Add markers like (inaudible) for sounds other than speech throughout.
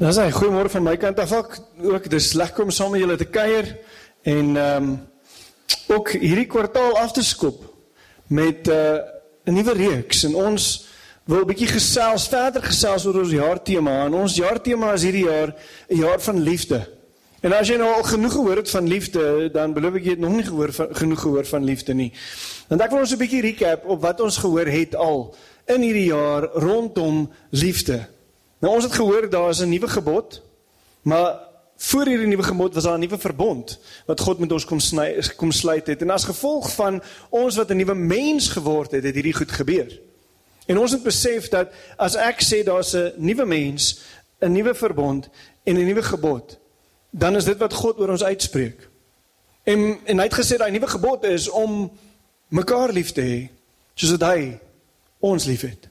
Dan sê goeiemôre van my kant af ook. Ook dis lekker om saam met julle te kuier en ehm um, ook hierdie kwartaal af te skop met eh, 'n uh, nuwe reeks en ons wil 'n bietjie gesels, verder gesels oor ons jaartema. En ons jaartema is hierdie jaar 'n jaar van liefde. En as jy nou al genoeg gehoor het van liefde, dan belowe ek jy het nog nie gehoor van, genoeg gehoor van liefde nie. Want ek wil ons 'n bietjie recap op wat ons gehoor het al in hierdie jaar rondom liefde. Nou ons het gehoor daar is 'n nuwe gebod, maar voor hierdie nuwe gebod was daar 'n nuwe verbond wat God met ons kom sny kom sluit het. En as gevolg van ons wat 'n nuwe mens geword het, het hierdie goed gebeur. En ons het besef dat as ek sê daar's 'n nuwe mens, 'n nuwe verbond en 'n nuwe gebod, dan is dit wat God oor ons uitspreek. En en hy het gesê daai nuwe gebod is om mekaar lief te hê, soos dit hy ons liefhet.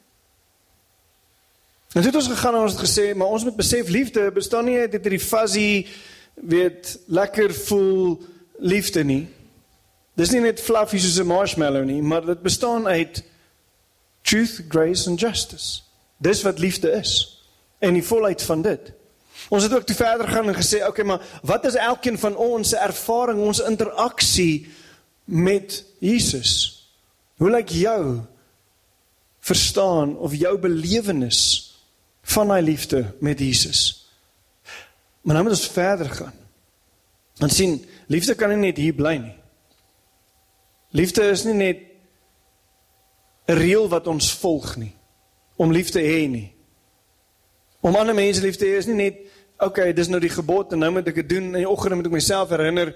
En dit het ons gegaan en ons het gesê, maar ons moet besef liefde bestaan nie uit hierdie fuzzy weet lekker voel liefde nie. Dis nie net fluffy soos 'n marshmallow nie, maar dit bestaan uit truth, grace and justice. Dis wat liefde is. En die volheid van dit. Ons het ook te verder gaan en gesê, okay, maar wat is elkeen van ons se ervaring, ons interaksie met Jesus? Hoe lyk jou verstaan of jou belewenis van hy liefde met Jesus. Maar nou moet ons verder gaan. Want sien, liefde kan nie net hier bly nie. Liefde is nie net 'n reël wat ons volg nie om lief te hê nie. Om ander mense lief te hê is nie net okay, dis nou die gebod en nou moet ek dit doen in die oggend moet ek myself herinner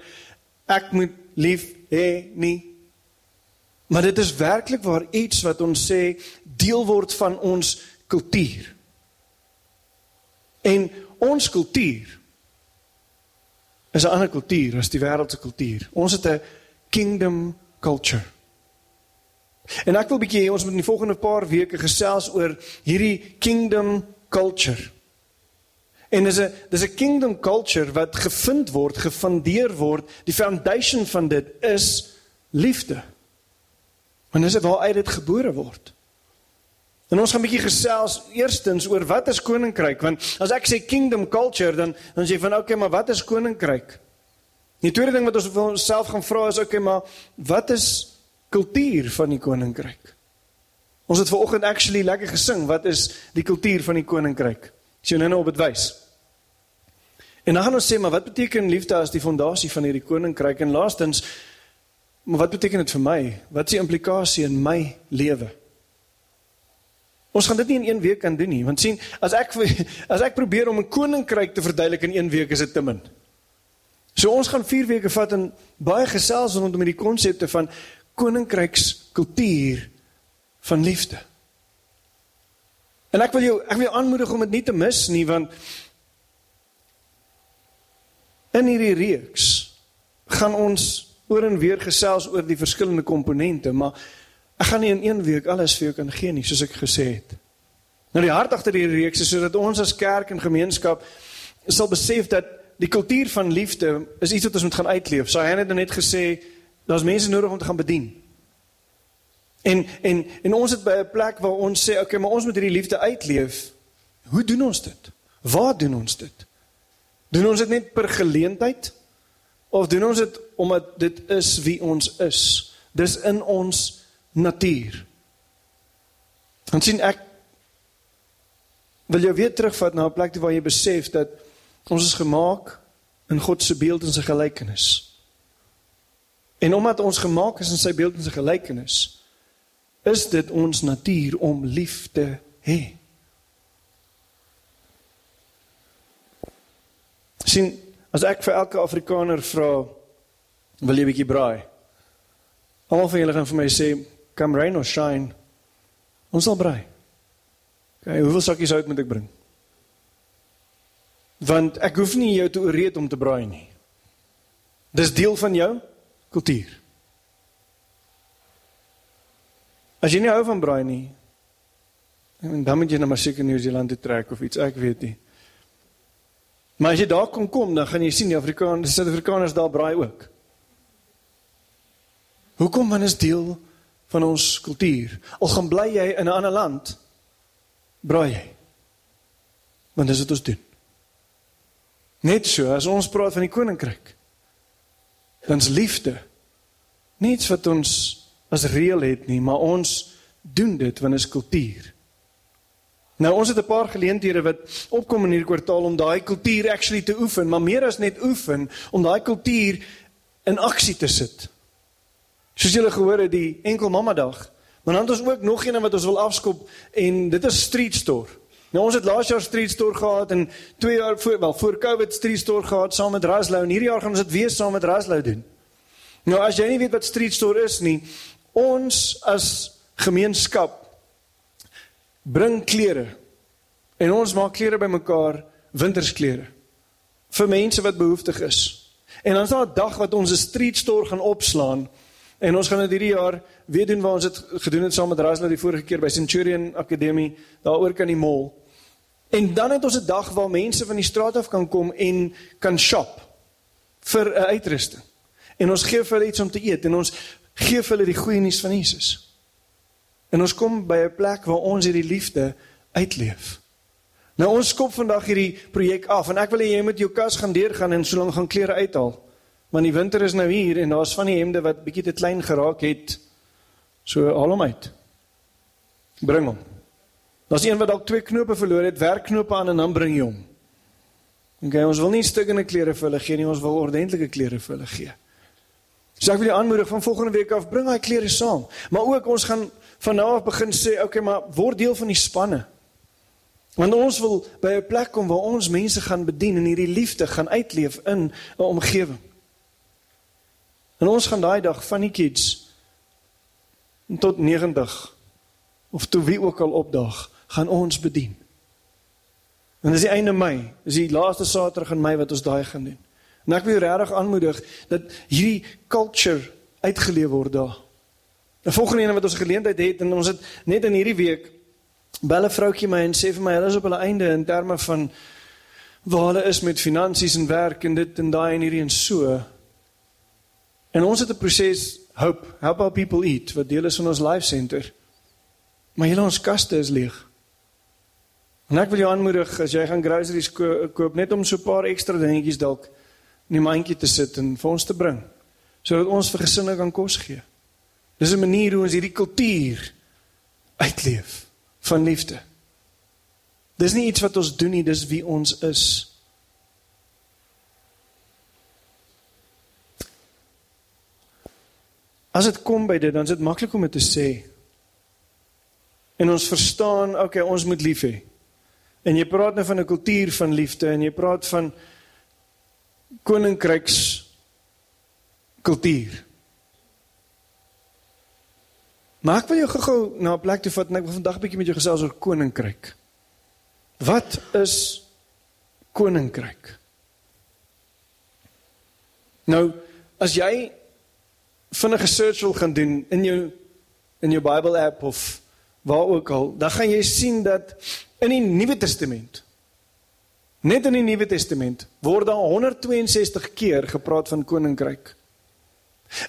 ek moet lief hê nie. Maar dit is werklik waar iets wat ons sê deel word van ons kultuur. En ons kultuur is 'n ander kultuur as die wêreldse kultuur. Ons het 'n kingdom culture. En ek wil bietjie ons moet in die volgende paar weke gesels oor hierdie kingdom culture. En dis 'n dis 'n kingdom culture wat gevind word, gefundeer word. Die foundation van dit is liefde. En dis waar uit dit gebore word. En ons gaan 'n bietjie gesels eerstens oor wat is koninkryk want as ek sê kingdom culture dan dan sê jy van okay maar wat is koninkryk? Die tweede ding wat ons vir onsself gaan vra is okay maar wat is kultuur van die koninkryk? Ons het vanoggend actually lekker gesing wat is die kultuur van die koninkryk? As jy nou nou op dit wys. En dan gaan ons sê maar wat beteken liefde as die fondasie van hierdie koninkryk en laastens maar wat beteken dit vir my? Wat is die implikasie in my lewe? Ons gaan dit nie in een week kan doen nie, want sien, as ek (laughs) as ek probeer om 'n koninkryk te verduidelik in een week is dit te min. So ons gaan 4 weke vat en baie gesels rondom hierdie konsepte van koninkrykskultuur van liefde. En ek wil jou ek wil jou aanmoedig om dit nie te mis nie want in hierdie reeks gaan ons oor en weer gesels oor die verskillende komponente, maar Ek gaan nie in een week alles vir jou kan gee nie, soos ek gesê het. Nou die hart agter hierdie reeks is sodat ons as kerk en gemeenskap sal besef dat die kultuur van liefde is iets wat ons moet gaan uitleef. So hy het net gesê daar's mense nodig om te gaan bedien. En en en ons het by 'n plek waar ons sê, okay, maar ons moet hierdie liefde uitleef. Hoe doen ons dit? Waar doen ons dit? Doen ons dit net per geleentheid of doen ons dit omdat dit is wie ons is? Dis in ons natuur. Dan sien ek wil jou weer terugvat na 'n plek waar jy besef dat ons is gemaak in God se beeld en sy gelykenis. En omdat ons gemaak is in sy beeld en sy gelykenis, is dit ons natuur om lief te hê. Sien, as ek vir elke Afrikaner vra, wil jy 'n bietjie braai? Almal van julle gaan vir my sê, come rain or shine, ons sal brei. Okay, hoeveel sakkies hout moet ek bring? Want ek hoef nie jou te ooreed om te braai nie. Dis deel van jou kultuur. As jy nie hou van braai nie, dan moet jy na New Zealand toe trek of iets, ek weet nie. Maar as jy daar kom kom, dan gaan jy sien die Afrikaners, die Suid-Afrikaners daar braai ook. Hoekom want is deel van ons kultuur. Al gaan bly jy in 'n ander land, braai jy. Want dis wat ons doen. Net so as ons praat van die koninkryk. Dan's liefde niets wat ons as reël het nie, maar ons doen dit want is kultuur. Nou ons het 'n paar geleenthede wat opkom in hierdie kwartaal om daai kultuur actually te oefen, maar meer as net oefen om daai kultuur in aksie te sit. Soos julle gehoor het die enkel mamma dag, maar dan het ons ook nog een wat ons wil afskop en dit is street store. Nou ons het laas jaar street store gehad en 2 jaar voor wel voor Covid street store gehad saam met Raslou en hierdie jaar gaan ons dit weer saam met Raslou doen. Nou as jy nie weet wat street store is nie, ons as gemeenskap bring klere en ons maak klere bymekaar, wintersklere vir mense wat behoeftig is. En dan is daar 'n dag wat ons 'n street store gaan opslaan en ons gaan dit hierdie jaar weer doen waar ons dit gedoen het saam met Rasla die vorige keer by Centurion Akademie daaroor kan die mall. En dan het ons 'n dag waar mense van die straat af kan kom en kan shop vir 'n uitrusting. En ons gee vir hulle iets om te eet en ons gee vir hulle die goeie nuus van Jesus. En ons kom by 'n plek waar ons hierdie liefde uitleef. Nou ons skop vandag hierdie projek af en ek wil hê jy moet jou kas gaan deurgaan en so lank gaan klere uithaal. Want die winter is nou hier en daar's van die hemde wat bietjie te klein geraak het. So haal hom uit. Bring hom. Daar's een wat dalk twee knope verloor het, werkknope aan en dan bring jy hom. Okay, ons wil nie stukkende klere vir hulle gee nie, ons wil ordentlike klere vir hulle gee. So ek wil jou aanmoedig van volgende week af bring daai klere saam. Maar ook ons gaan van nou af begin sê, okay, maar word deel van die spanne. Want ons wil by 'n plek kom waar ons mense gaan bedien en hierdie liefde gaan uitleef in 'n omgewing. En ons gaan daai dag van die kids tot 90 of toe wie ook al opdag, gaan ons bedien. En dis die einde Mei, dis die laaste Saterdag in Mei wat ons daai gaan doen. En ek wil regtig aanmoedig dat hierdie culture uitgeleef word daar. 'n Volgende een wat ons geleentheid het en ons het net in hierdie week belle vroutjie my en sê vir my hulle is op hulle einde in terme van waar hulle is met finansies en werk en dit en daai en hierdie en so. En ons het 'n proses hope help our people eat wat deel is van ons life center. Maar julle ons kaste is leeg. En ek wil jou aanmoedig as jy gaan groceries ko koop net om so 'n paar ekstra dingetjies dalk in die mandjie te sit en vir ons te bring sodat ons vir gesinne kan kos gee. Dis 'n manier hoe ons hierdie kultuur uitleef van liefde. Dis nie iets wat ons doen nie, dis wie ons is. As dit kom by dit, dan is dit maklik om dit te sê. En ons verstaan, okay, ons moet lief hê. En jy praat nou van 'n kultuur van liefde en jy praat van koninkryks kultuur. Maar ek wil jou gou-gou na 'n plek toe vat en ek wil vandag 'n bietjie met jou gesels oor koninkryk. Wat is koninkryk? Nou, as jy vinnige search wil gaan doen in jou in jou Bible app of waar ook al, dan gaan jy sien dat in die Nuwe Testament Net in die Nuwe Testament word daar 162 keer gepraat van koninkryk.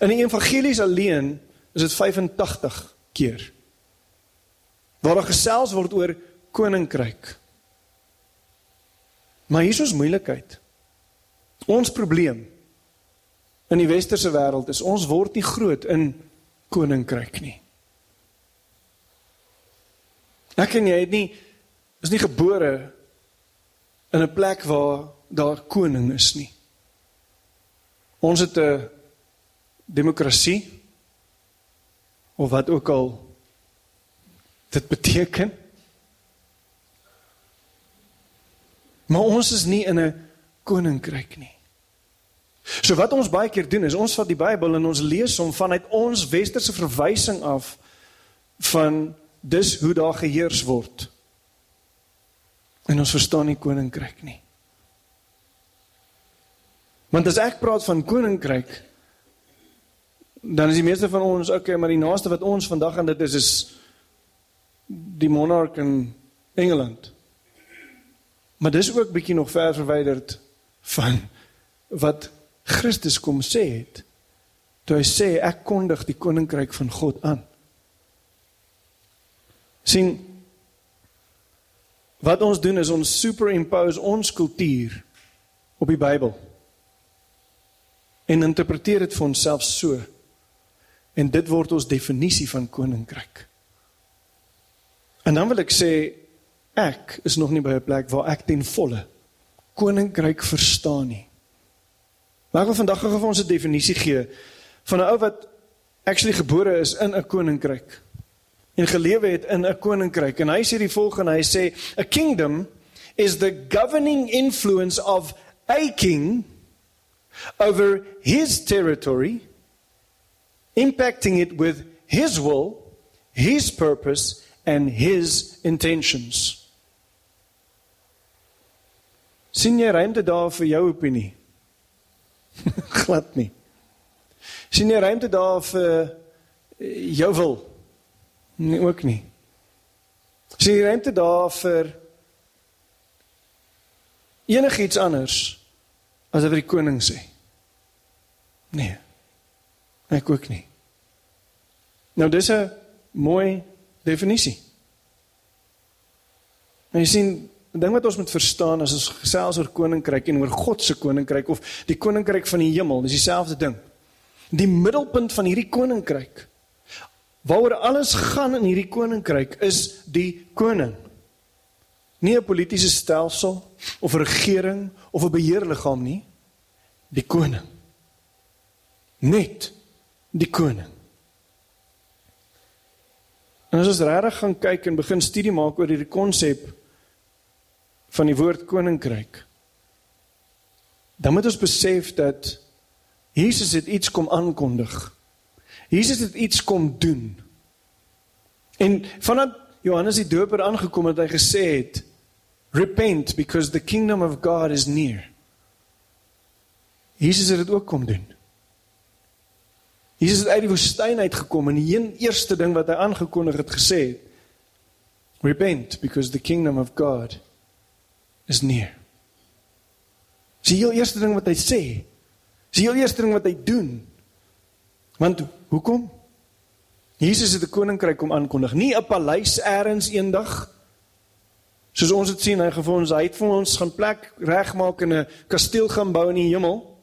In die evangelies alleen is dit 85 keer. Waar daar gesels word oor koninkryk. Maar hier is ons moeilikheid. Ons probleem in die westerse wêreld is ons word nie groot in koninkryk nie. Ek en jy het nie is nie gebore in 'n plek waar daar koning is nie. Ons het 'n demokrasie of wat ook al dit beteken. Maar ons is nie in 'n koninkryk nie. So wat ons baie keer doen is ons vat die Bybel en ons lees hom vanuit ons westerse verwysing af van dis hoe daar geheers word. En ons verstaan nie koninkryk nie. Want as ek praat van koninkryk, dan is die meeste van ons okay, maar die naaste wat ons vandag aan dit is is die monark in Engeland. Maar dis ook bietjie nog ver verwyderd van wat Christus kom sê het. Toe hy sê ek kondig die koninkryk van God aan. sien Wat ons doen is ons superimpose ons kultuur op die Bybel en interpreteer dit vir onsself so. En dit word ons definisie van koninkryk. En dan wil ek sê ek is nog nie by 'n plek waar ek ten volle koninkryk verstaan nie. Maar ek wil vandag gou vir ons 'n definisie gee van 'n ou wat actually gebore is in 'n koninkryk en gelewe het in 'n koninkryk. En hy sê die volgende hy sê a kingdom is the governing influence of a king over his territory impacting it with his will his purpose and his intentions. Sien jy ruimte daar vir jou opinie (laughs) glad nie sien jy ruimte daar vir eh, jou wil Nee, ook nie. Sien jy ruimte daar vir enigiets anders as wat die koning sê? Nee. Ek ook nie. Nou dis 'n mooi definisie. Nou jy sien, die ding wat ons moet verstaan as ons gesels oor koninkryk en oor God se koninkryk of die koninkryk van die hemel, dis dieselfde ding. Die middelpunt van hierdie koninkryk Waaroor alles gaan in hierdie koninkryk is die koning. Nie 'n politieke stelsel of 'n regering of 'n beheerliggaam nie. Die koning. Net die koning. En as ons regtig gaan kyk en begin studie maak oor hierdie konsep van die woord koninkryk, dan moet ons besef dat Jesus het iets kom aankondig. Jesus het iets kom doen. En vandat Johannes die Doper aangekom het, hy gesê het repent because the kingdom of God is near. Jesus het dit ook kom doen. Jesus het uit die woestyn uitgekom en die eerste ding wat hy aangekondig het gesê het repent because the kingdom of God is near. Dis die heel eerste ding wat hy sê. Dis die heel eerste ding wat hy doen. Want hoekom? Jesus het 'n koninkryk kom aankondig, nie 'n paleis eers eendag. Soos ons dit sien, hy het vir ons, hy het vir ons gaan plek regmaak in 'n kasteel gaan bou in die hemel.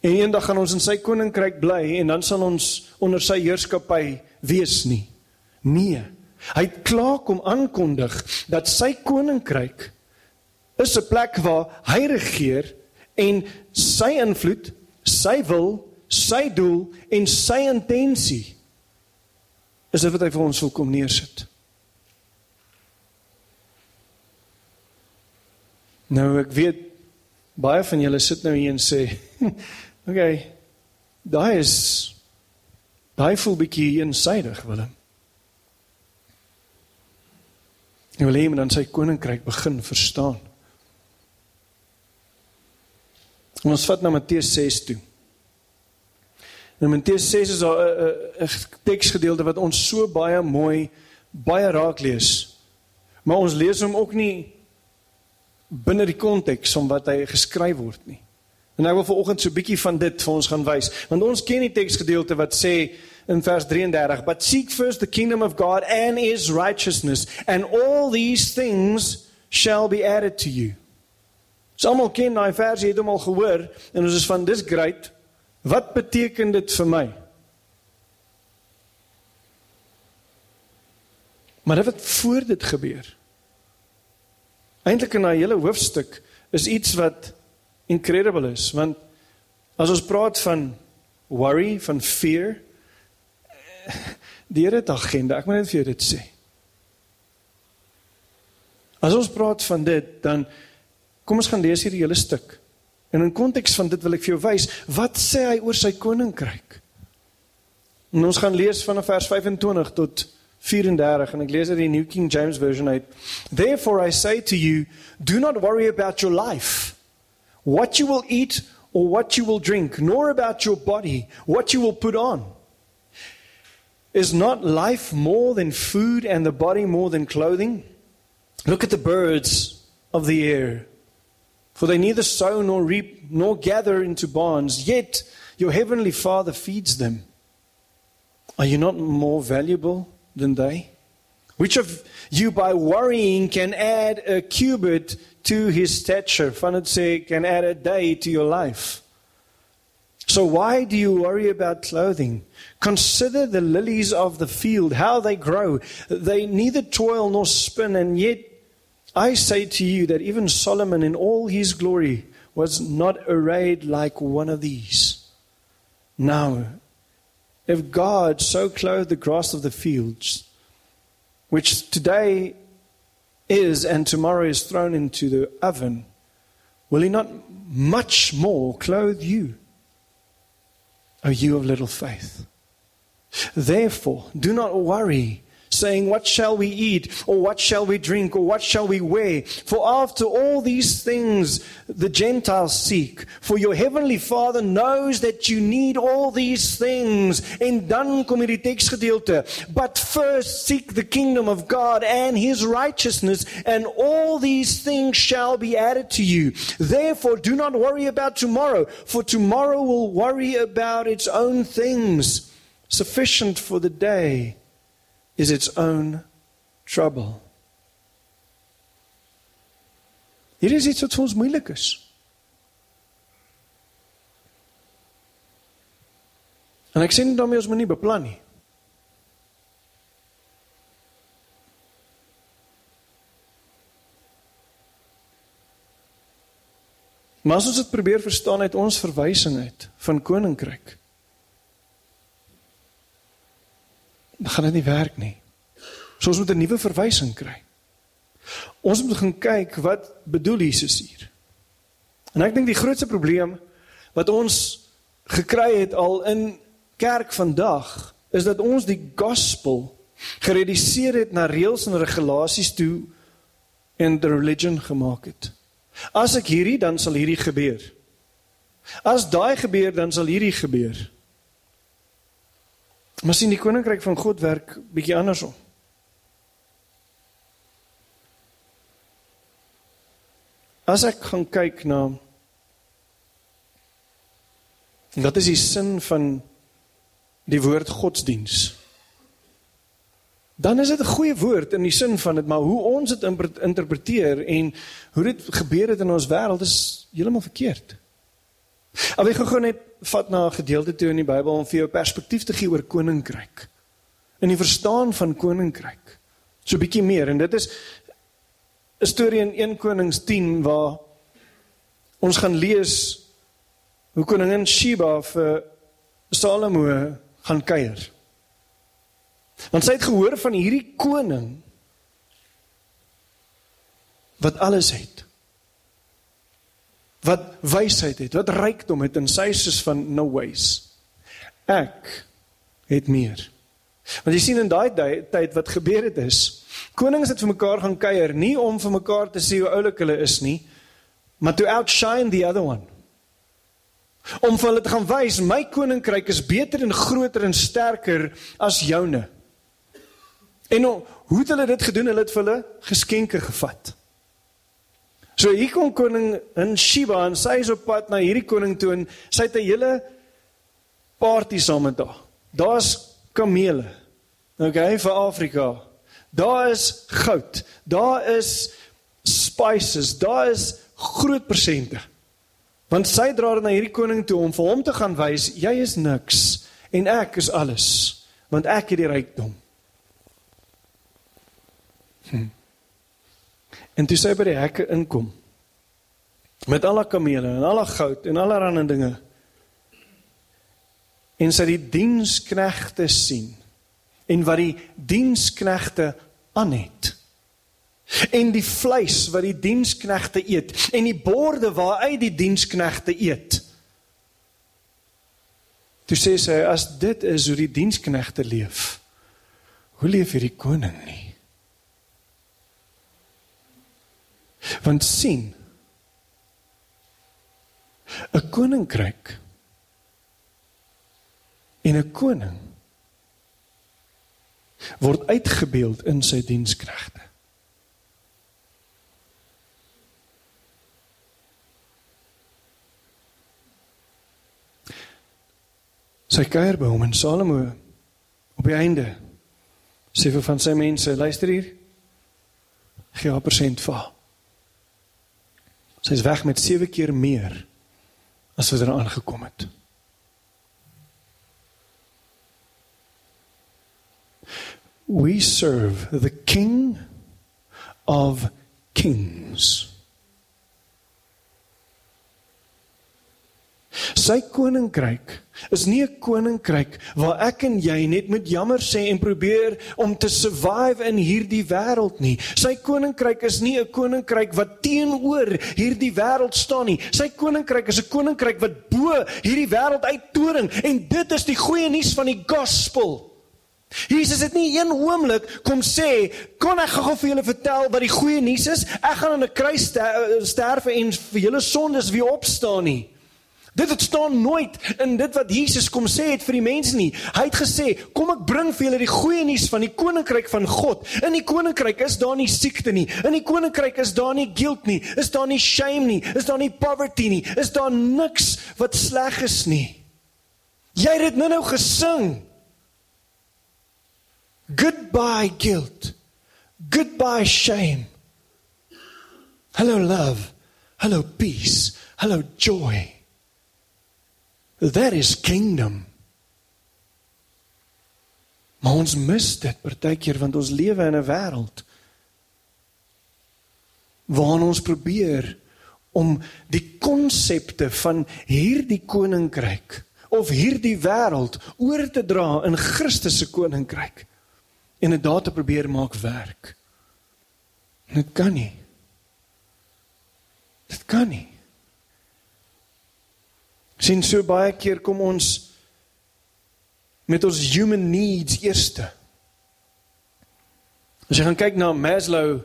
En eendag gaan ons in sy koninkryk bly en dan sal ons onder sy heerskappy wees nie. Nee. Hy het klaar kom aankondig dat sy koninkryk is 'n plek waar hy regeer en sy invloed, sy wil sy doel en sy intensie is dit wat hy vir ons wil kom neersit. Nou ek weet baie van julle sit nou hier en sê, (laughs) "Okay, daai is daai voel bietjie eensydig, Willem." Jy wil hê men dan sy koninkryk begin verstaan. Ons vat na Matteus 6 toe. In Matteus 6 is daar 'n 'n teksgedeelte wat ons so baie mooi baie raak lees. Maar ons lees hom ook nie binne die konteks van wat hy geskryf word nie. En ek wil vanoggend so 'n bietjie van dit vir ons gaan wys, want ons ken die teksgedeelte wat sê in vers 33, "But seek first the kingdom of God and his righteousness, and all these things shall be added to you." Sommige ken daai vers, jy het hom al gehoor en ons is van dis great. Wat beteken dit vir my? Maar wat voor dit gebeur. Eintlik in daai hele hoofstuk is iets wat incredible is want as ons praat van worry, van fear, die Here het agenda. Ek moet net vir jou dit sê. As ons praat van dit, dan kom ons gaan lees hierdie hele stuk. En in konteks van dit wil ek vir jou wys, wat sê hy oor sy koninkryk? En ons gaan lees van vers 25 tot 34 en ek lees uit die New King James Version uit. Therefore I say to you, do not worry about your life, what you will eat or what you will drink, nor about your body, what you will put on. Is not life more than food and the body more than clothing? Look at the birds of the air. For they neither sow nor reap nor gather into barns, yet your heavenly Father feeds them. Are you not more valuable than they? Which of you by worrying can add a cubit to his stature? Sê can add a day to your life. So why do you worry about clothing? Consider the lilies of the field, how they grow. They neither toil nor spin, and yet I say to you that even Solomon in all his glory was not arrayed like one of these. Now, if God so clothed the grass of the fields, which today is and tomorrow is thrown into the oven, will he not much more clothe you? O you of little faith. Therefore, do not worry saying, What shall we eat? Or what shall we drink? Or what shall we wear? For after all these things the Gentiles seek. For your heavenly Father knows that you need all these things. En dan kom hierdie teksgedeelte. But first seek the kingdom of God and his righteousness, and all these things shall be added to you. Therefore, do not worry about tomorrow, for tomorrow will worry about its own things. Sufficient for the day is its own trouble. Hier is iets wat vir ons moeilik is. En ek sê nie daarmee ons moet nie beplan nie. Maar as ons dit probeer verstaan uit ons verwysing uit van koninkryk, dan gaan dit nie werk nie. So ons moet 'n nuwe verwysing kry. Ons moet gaan kyk wat bedoel Jesus hier. En ek dink die grootste probleem wat ons gekry het al in kerk vandag is dat ons die gospel gereduseer het na reëls en regulasies toe en the religion gemaak het. As ek hierdie dan sal hierdie gebeur. As daai gebeur dan sal hierdie gebeur. Maar sien die koninkryk van God werk bietjie andersom. As ek gaan kyk na wat is die sin van die woord godsdiens? Dan is dit 'n goeie woord in die sin van dit, maar hoe ons dit interpreteer en hoe dit gebeur het in ons wêreld is heeltemal verkeerd. Al ek gou net vat na 'n gedeelte toe in die Bybel om vir jou perspektief te gee oor koninkryk. In die verstaan van koninkryk. So 'n bietjie meer en dit is 'n storie in 1 Konings 10 waar ons gaan lees hoe koningin Sheba vir Salomo gaan kuier. Want sy het gehoor van hierdie koning wat alles het wat wysheid het, wat rykdom het en sy sê van no ways. Ek het meer. Want jy sien in daai tyd wat gebeur het is, konings het vir mekaar gaan kuier nie om vir mekaar te sê hoe oulik hulle is nie, maar to outshine the other one. Om vir hulle te gaan wys my koninkryk is beter en groter en sterker as joune. En hoe het hulle dit gedoen? Hulle het vir hulle geskenke gevat. So hier kom koning in Shiva en sy is op pad na hierdie koning toe en sy het 'n hele party saam met haar. Daar's kamele. Okay, vir Afrika. Daar is goud. Daar is spices. Daar is groot persente. Want sy dra dit na hierdie koning toe om vir hom te gaan wys jy is niks en ek is alles want ek het die rykdom. Hm. En toe sy by die hekke inkom. Met al haar kamele en al haar goud en al haar ander dinge. En sy die diensknegte sien. En wat die diensknegte aan het. En die vleis wat die diensknegte eet. En die borde waaruit die diensknegte eet. Toe sê sy as dit is hoe die diensknegte leef hoe leef hierdie koning nie Want sien 'n koninkryk en 'n koning word uitgebeeld in sy dienskregte. Sy kuier by hom en Salomo op die einde Sê vir van sy mense, luister hier. Gee haar persent vir. Sy is weg met 7 keer meer as wat er aangekom het. We serve the king of kings. Sy koninkryk is nie 'n koninkryk waar ek en jy net met jammer sê en probeer om te survive in hierdie wêreld nie. Sy koninkryk is nie 'n koninkryk wat teenoor hierdie wêreld staan nie. Sy koninkryk is 'n koninkryk wat bo hierdie wêreld uittoring en dit is die goeie nuus van die gospel. Jesus het nie een oomblik kom sê, "Kon ek gou vir julle vertel wat die goeie nuus is? Ek gaan aan 'n kruis sterf en vir julle sondes weer opstaan nie." Dit het staan nooit in dit wat Jesus kom sê het vir die mense nie. Hy het gesê, "Kom ek bring vir julle die goeie nuus van die koninkryk van God. In die koninkryk is daar nie siekte nie. In die koninkryk is daar nie guilt nie. Is daar nie shame nie. Is daar nie poverty nie. Is daar niks wat sleg is nie." Jy het dit nou-nou gesing. Goodbye guilt. Goodbye shame. Hello love. Hello peace. Hello joy. That is kingdom. Maar ons mis dit partykeer want ons lewe in 'n wêreld waarin ons probeer om die konsepte van hierdie koninkryk of hierdie wêreld oor te dra in Christus se koninkryk en dit daar te probeer maak werk. Dit kan nie. Dit kan nie. Sien so baie keer kom ons met ons human needs eerste. As jy gaan kyk na Maslow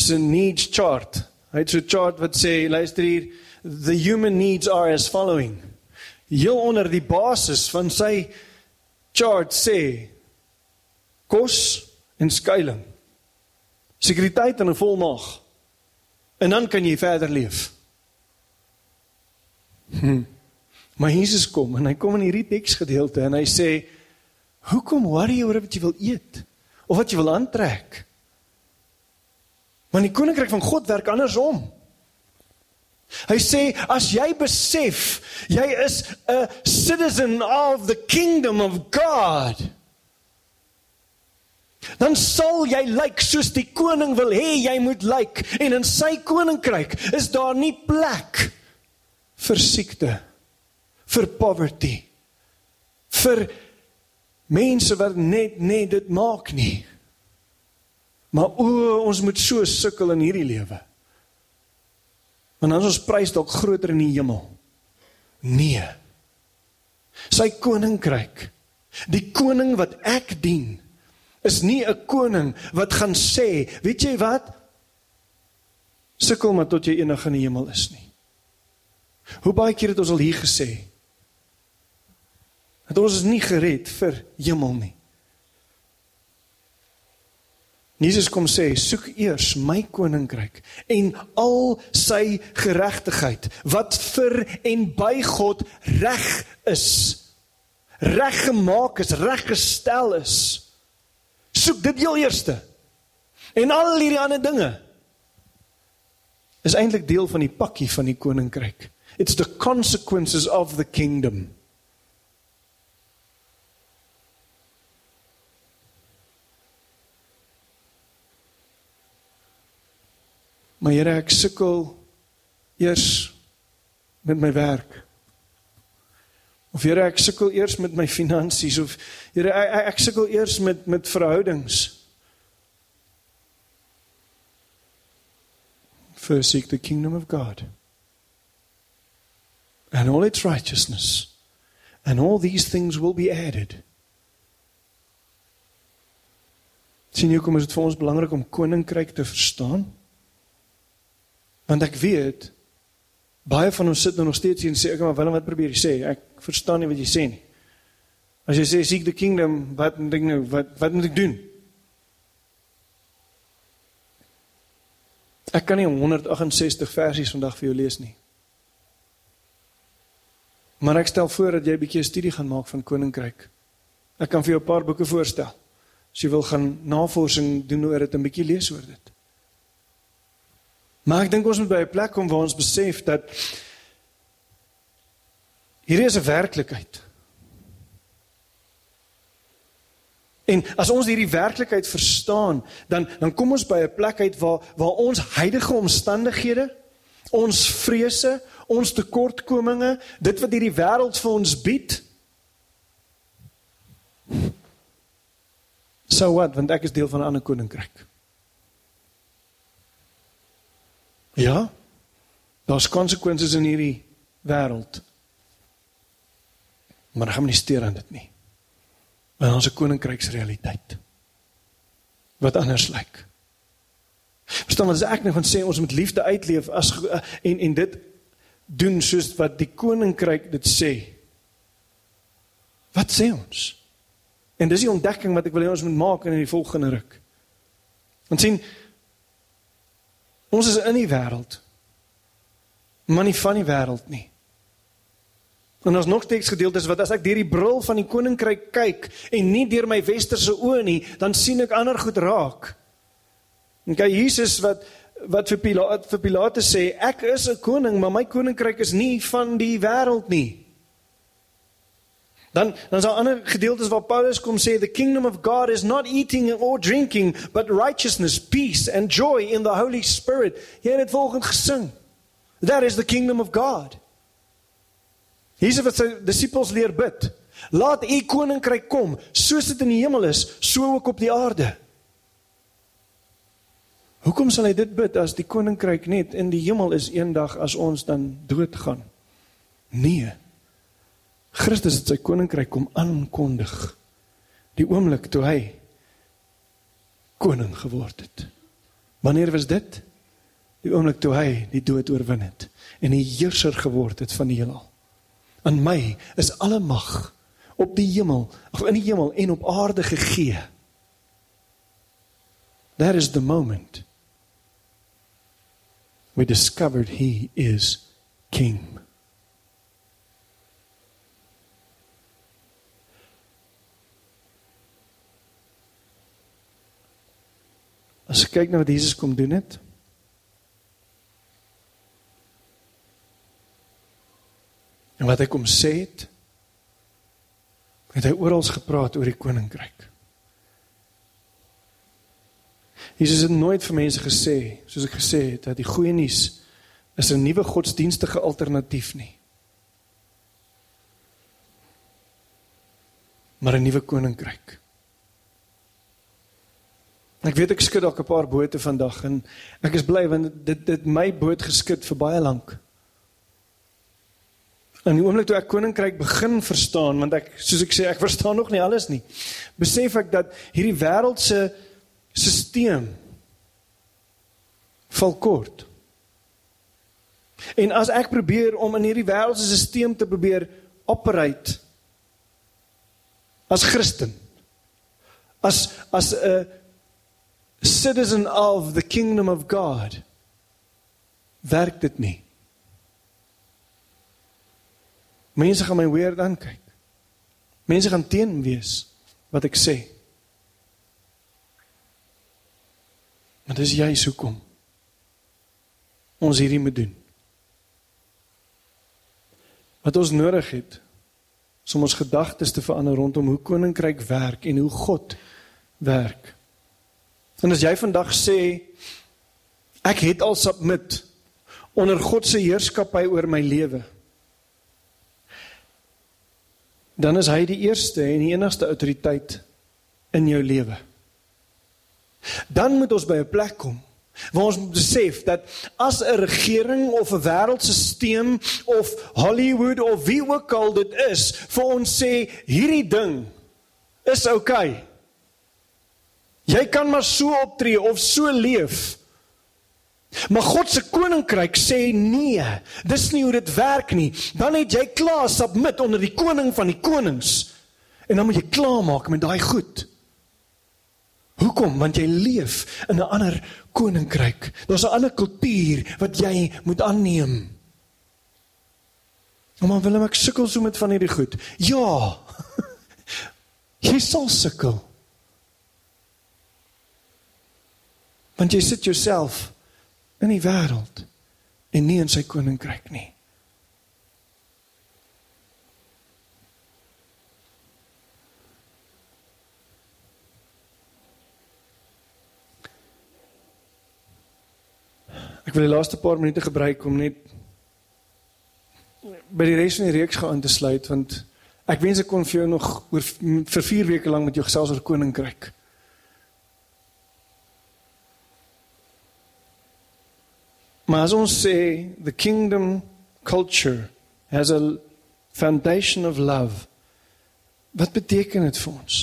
se needs chart, hy het so 'n chart wat sê luister hier, the human needs are as following. Heel onder die basis van sy chart sê kos en skuilings. Sekuriteit en 'n volmaag. En dan kan jy verder leef. Hm. Maar Jesus kom en hy kom in hierdie teksgedeelte en hy sê: "Hoekom worry oor wat jy wil eet of wat jy wil aantrek?" Want die koninkryk van God werk andersom. Hy sê as jy besef jy is 'n citizen of the kingdom of God, dan sal jy lyk like soos die koning wil hê jy moet lyk like. en in sy koninkryk is daar nie plek vir siekte vir poverty vir mense wat net net dit maak nie maar o ons moet so sukkel in hierdie lewe want dan is ons prys dalk groter in die hemel nee sy koninkryk die koning wat ek dien is nie 'n koning wat gaan sê, weet jy wat? Sukkel maar tot jy eendag in die hemel is nie. Hoe baie keer het ons al hier gesê dat ons is nie gered vir hemel nie. Jesus kom sê, soek eers my koninkryk en al sy geregtigheid wat vir en by God reg is. Reggemaak is, reggestel is. Soek dit heel eerste. En al hierdie ander dinge is eintlik deel van die pakkie van die koninkryk. It's the consequences of the kingdom. Maar Here, ek sukkel eers met my werk. Of Here ek sukkel eers met my finansies of Here ek, ek, ek sukkel eers met met verhoudings. First seek the kingdom of God and all its righteousness and all these things will be added. Sien jy kom is dit vir ons belangrik om koninkryk te verstaan? Want ek weet baie van ons sit nou nog steeds hier en sê ek maar Willem wat probeer jy sê? Ek verstaan nie wat jy sê nie. As jy sê seek the kingdom, wat moet ek nou wat wat moet ek doen? Ek kan nie 168 versies vandag vir jou lees nie. Maar ek stel voor dat jy 'n bietjie studie gaan maak van koninkryk. Ek kan vir jou 'n paar boeke voorstel. As jy wil gaan navorsing doen oor dit 'n bietjie lees oor dit. Maar ek dink ons moet by 'n plek kom waar ons besef dat hier is 'n werklikheid. En as ons hierdie werklikheid verstaan, dan dan kom ons by 'n plek uit waar waar ons huidige omstandighede, ons vrese, ons tekortkominge, dit wat hierdie wêreld vir ons bied, So wat, want ek is deel van 'n ander koninkryk. Ja. Daar's konsekwensies in hierdie wêreld. Maar gaan nie steur aan dit nie. Want ons 'n koninkryksrealiteit wat anders lyk. Verstaan wat ek net van sê ons moet liefde uitleef as en en dit doen soos wat die koninkryk dit sê. Wat sê ons? En dis die ontdekking wat ek wil hê ons moet maak in die volgende ruk. Ons sien ons is in die wêreld. Maar nie van die wêreld nie. En ons nog teks gedeeltes wat as ek deur die bril van die koninkryk kyk en nie deur my westerse oë nie, dan sien ek ander goed raak. En kyk Jesus wat wat vir Pilatus vir Pilatus sê, ek is 'n koning, maar my koninkryk is nie van die wêreld nie. Dan dan is daar ander gedeeltes waar Paulus kom sê the kingdom of God is not eating or drinking but righteousness, peace and joy in the Holy Spirit. Jy het dit volgens gesing. That is the kingdom of God. Jesus het sy disippels leer bid. Laat u koninkryk kom, soos dit in die hemel is, so ook op die aarde. Hoekom sal hy dit bid as die koninkryk net in die hemel is eendag as ons dan doodgaan? Nee. Christus het sy koninkryk kom aankondig. Die oomblik toe hy koning geword het. Wanneer was dit? Die oomblik toe hy die dood oorwin het en die heerser geword het van die heelal. Aan my is alle mag op die hemel, of in die hemel en op aarde gegee. That is the moment we discovered he is king. As ek kyk na wat Jesus kom doen het. En wat hy kom sê het, het hy oral gepraat oor die koninkryk. Jesus het nooit vir mense gesê, soos ek gesê het, dat die goeie nuus is 'n nuwe godsdienstige alternatief nie. Maar 'n nuwe koninkryk. Ek weet ek skud dalk 'n paar bote vandag en ek is bly want dit dit my boot geskit vir baie lank. En die oomblik toe ek koninkryk begin verstaan want ek soos ek sê ek verstaan nog nie alles nie. Besef ek dat hierdie wêreldse stelsel val kort. En as ek probeer om in hierdie wêreldse stelsel te probeer operate as Christen as as 'n citizen of the kingdom of God werk dit nie. Mense gaan my weer dan kyk. Mense gaan teen wees wat ek sê. Maar dis jy sou kom. Ons hierdie moet doen. Wat ons nodig het om ons gedagtes te verander rondom hoe koninkryk werk en hoe God werk. En as jy vandag sê ek het al submit onder God se heerskappy oor my lewe dan is hy die eerste en die enigste autoriteit in jou lewe. Dan moet ons by 'n plek kom waar ons besef dat as 'n regering of 'n wêreldstelsel of Hollywood of wie ook al dit is vir ons sê hierdie ding is oukei. Okay. Jy kan maar so optree of so leef. Maar God se koninkryk sê nee, dis nie hoe dit werk nie. Dan het jy klaar submit onder die koning van die konings. En dan moet jy klaarmaak met daai goed. Hoekom? Want jy leef in 'n ander koninkryk. Daar's 'n ander kultuur wat jy moet aanneem. Maar Willem, ek sukkel so met van hierdie goed. Ja. (laughs) jy sal sukkel. Want jy sit jouself in die wêreld en nie in sy koninkryk nie. Ek wil die laaste paar minute gebruik om net by die res van die reeks gaan te sluit want ek wens ek kon vir jou nog oor vir 4 weke lank met jou gesels oor koninkryk. Maar as ons sê the kingdom culture has a foundation of love. Wat beteken dit vir ons?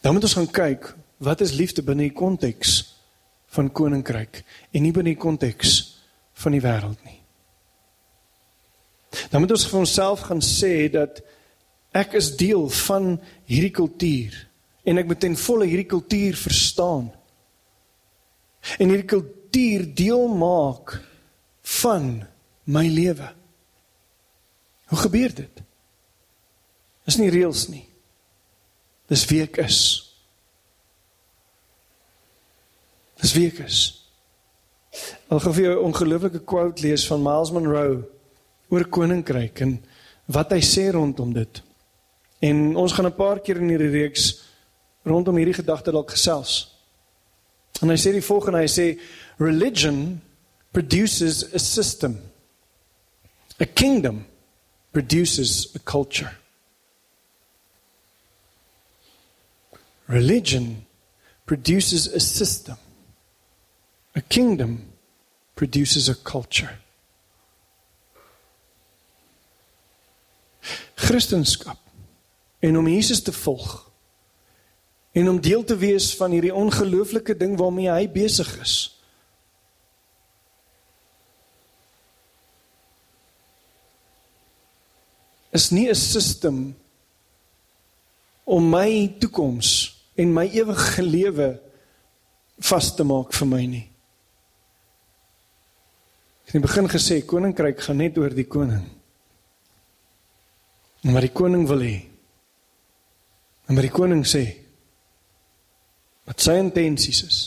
Dan moet ons gaan kyk wat is liefde binne die konteks van koninkryk en nie binne die konteks van die wêreld nie. Dan moet ons vir onsself gaan sê dat ek is deel van hierdie kultuur en ek moet ten volle hierdie kultuur verstaan. En hierdie kultuur deel maak van my lewe. Hoe gebeur dit? Dis nie reëls nie. Dis wie ek is. Dis wie ek is. Ek gaan vir jou 'n ongelooflike quote lees van Miles Monroe oor koninkryk en wat hy sê rondom dit. En ons gaan 'n paar keer in hierdie reeks rondom hierdie gedagte dalk gesels. En hy sê die volgende, hy sê religion produces a system. A kingdom produces a culture. Religion produces a system. A kingdom produces a culture. Christendom en om Jesus te volg en om deel te wees van hierdie ongelooflike ding waarmee hy besig is. is nie 'n stelsel om my toekoms en my ewige lewe vas te maak vir my nie. Ek het in die begin gesê koninkryk gaan net oor die koning. En wat die koning wil hê. En wat die koning sê. Wat sy intensies is.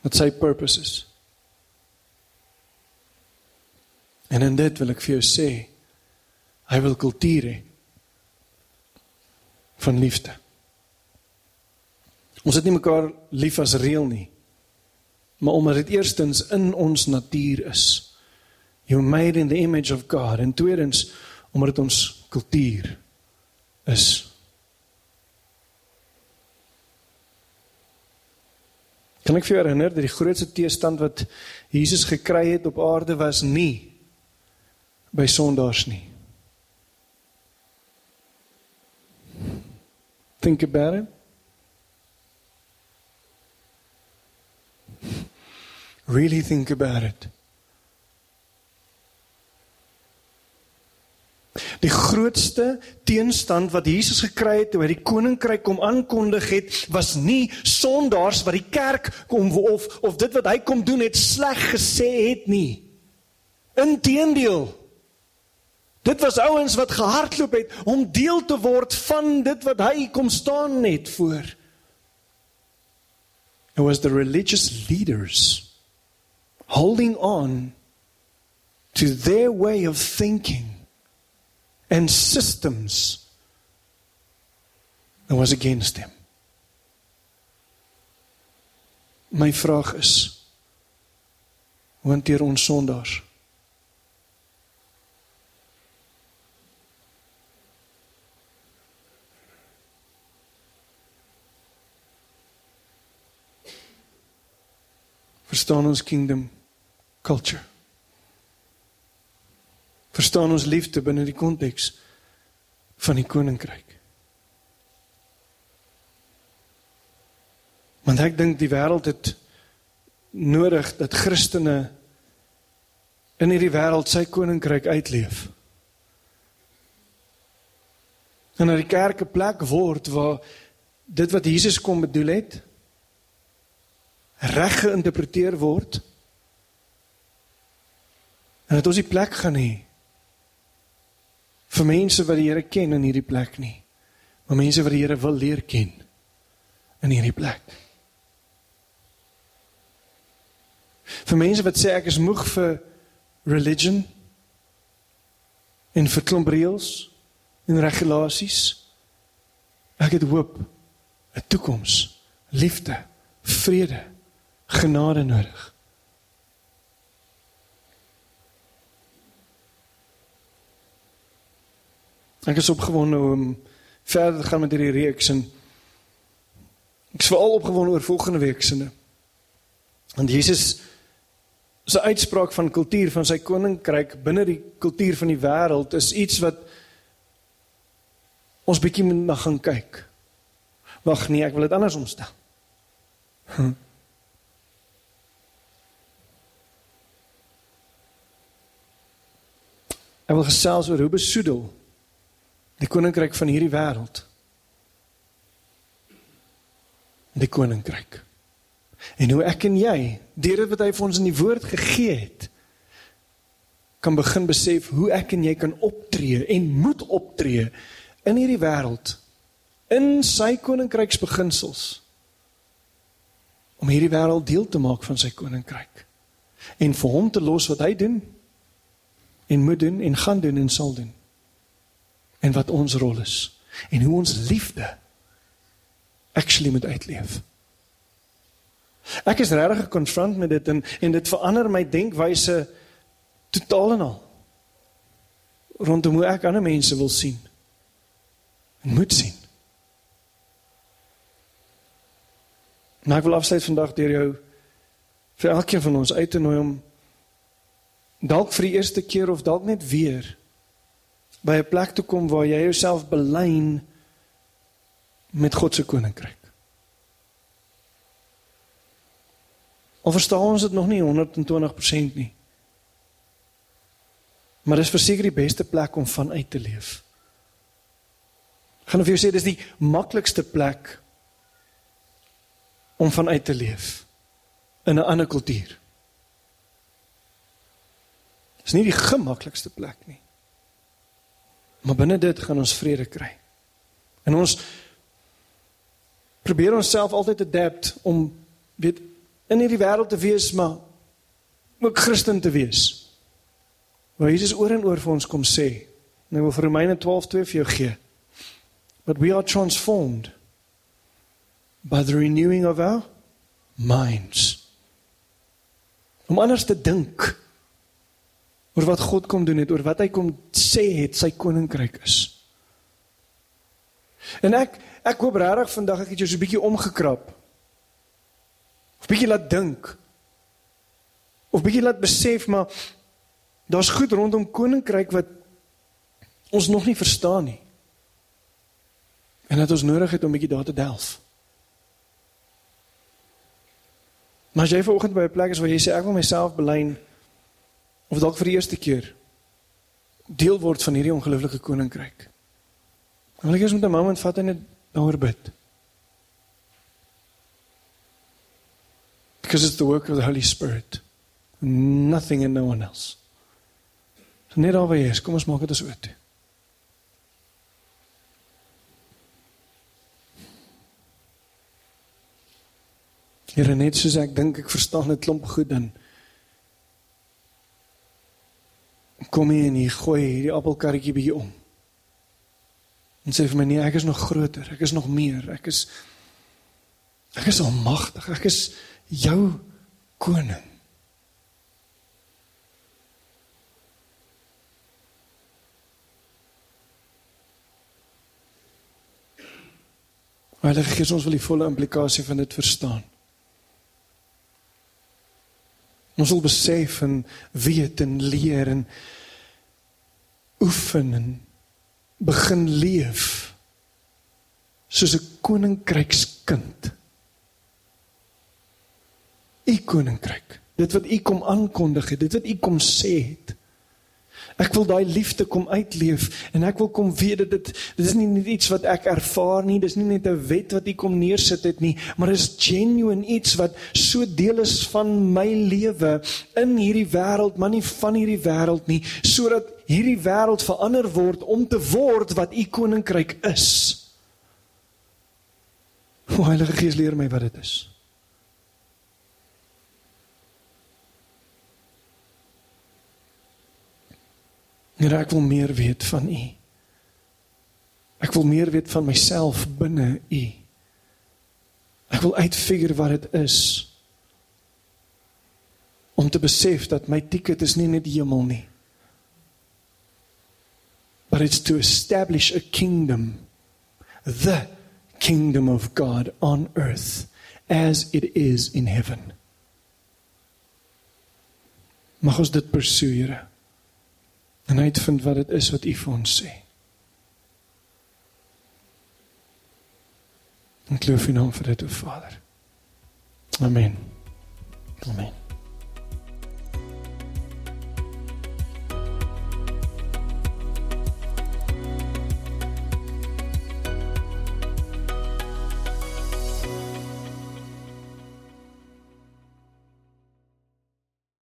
Wat sy purpose is. En en dit wil ek vir jou sê. Hy wil kultuur hê van liefde. Ons het nie mekaar lief as reël nie maar omdat dit eerstens in ons natuur is. You made in the image of God en tweedens omdat dit ons kultuur is. Kan ek vir jou herinner dat die grootste teestand wat Jesus gekry het op aarde was nie by sondaars nie. Think about it. Really think about it. Die grootste teenstand wat Jesus gekry het toe hy die koninkryk kom aankondig het, was nie sondaars wat die kerk kom of of dit wat hy kom doen het sleg gesê het nie. Inteendeel. Dit was ouens wat gehardloop het om deel te word van dit wat hy kom staan net voor. It was the religious leaders holding on to their way of thinking and systems that was against him. My vraag is hoe hanteer ons sondaars? Verstaan ons kingdom culture. Verstaan ons liefde binne die konteks van die koninkryk. Want ek dink die wêreld het nodig dat Christene in hierdie wêreld sy koninkryk uitleef. En dat die kerk 'n plek word waar dit wat Jesus kom bedoel het reg geïnterpreteer word En dat ons die plek gaan hê vir mense wat die Here ken in hierdie plek nie, Maar mense wat die Here wil leer ken in hierdie plek. Vir mense wat sê ek is moeg vir religion en vir klomp reëls en regulasies. Ek het hoop, 'n toekoms, liefde, vrede, genade nodig. Ek is opgewonde om verder te gaan met hierdie reeks en ek is veral opgewonde oor volgende week se. Want Jesus se uitspraak van kultuur van sy koninkryk binne die kultuur van die wêreld is iets wat ons bietjie moet na gaan kyk. Wag nee, ek wil dit anders omstel. Hm. Ek wil gesels oor hoe besoedel die koninkryk van hierdie wêreld. Die koninkryk. En hoe ek en jy, deur dit wat hy vir ons in die woord gegee het, kan begin besef hoe ek en jy kan optree en moet optree in hierdie wêreld in sy koninkryksbeginsels om hierdie wêreld deel te maak van sy koninkryk en vir hom te los wat hy doen en moet doen en gaan doen en sal doen en wat ons rol is en hoe ons liefde actually moet uitleef. Ek is regtig gekonfront met dit en en dit verander my denkwyse totaal en al. Rondom hoe ek ander mense wil sien. En moet sien. Nou ek wil afsluit vandag deur jou vir elkeen van ons uit te nooi om dalk vir die eerste keer of dalk net weer by 'n plek te kom waar jy jouself belyn met God se koninkryk. Of verstaan ons dit nog nie 120% nie. Maar dis verseker die beste plek om vanuit te leef. Gaan of jy sê dis die maklikste plek om vanuit te leef in 'n ander kultuur. Dis nie die gemaklikste plek nie. Maar binne dit gaan ons vrede kry. En ons probeer onsself altyd adapt om weet in hierdie wêreld te wees, maar ook Christen te wees. Maar Jesus oor en oor vir ons kom sê, ek wil vir Romeine 12:2 vir jou gee. But we are transformed by the renewing of our minds. Om anders te dink oor wat God kom doen het, oor wat hy kom sê het sy koninkryk is. En ek ek hoop regtig vandag ek het jou so 'n bietjie omgekrap. Of bietjie laat dink. Of bietjie laat besef maar daar's goed rondom koninkryk wat ons nog nie verstaan nie. En dat ons nodig het om bietjie daar te delf. Maar jy vanoggend by 'n plek is waar jy sê ek wil myself belyn of dalk vir die eerste keer deel word van hierdie ongelooflike koninkryk. Wil ek eers met 'n moment vat en net daaroor bid. Because it's the work of the Holy Spirit. Nothing and no one else. So net oor hier, kom ons maak dit as oop. Here net soos ek dink ek verstaan dit klomp goed dan kom hier en hier gooi hierdie appelkarretjie bietjie om. En sê vir my nee, ek is nog groter, ek is nog meer, ek is ek is almagtig, ek is jou koning. Heilige Gees, ons wil die volle implikasie van dit verstaan. Ons wil besef en weet en leer en oefen en begin leef soos 'n koninkrykskind. U koninkryk. Dit wat u kom aankondig het, dit wat u kom sê het. Ek wil daai liefde kom uitleef en ek wil kom weet dat dit dit is nie net iets wat ek ervaar nie, dis nie net 'n wet wat ek kom neersit het nie, maar is genuine iets wat so deel is van my lewe in hierdie wêreld, maar nie van hierdie wêreld nie, sodat hierdie wêreld verander word om te word wat u koninkryk is. O Heilige Gees leer my wat dit is. Here, ek wil meer weet van U. Ek wil meer weet van myself binne U. Ek wil uitfigure wat dit is om te besef dat my ticket is nie net die hemel nie. But it's to establish a kingdom. The kingdom of God on earth as it is in heaven. Mag ons dit pursue, Here. En uitvind wat dit is wat U vir ons sê. Ek loof U naam vir dit, o Vader. Amen. Amen.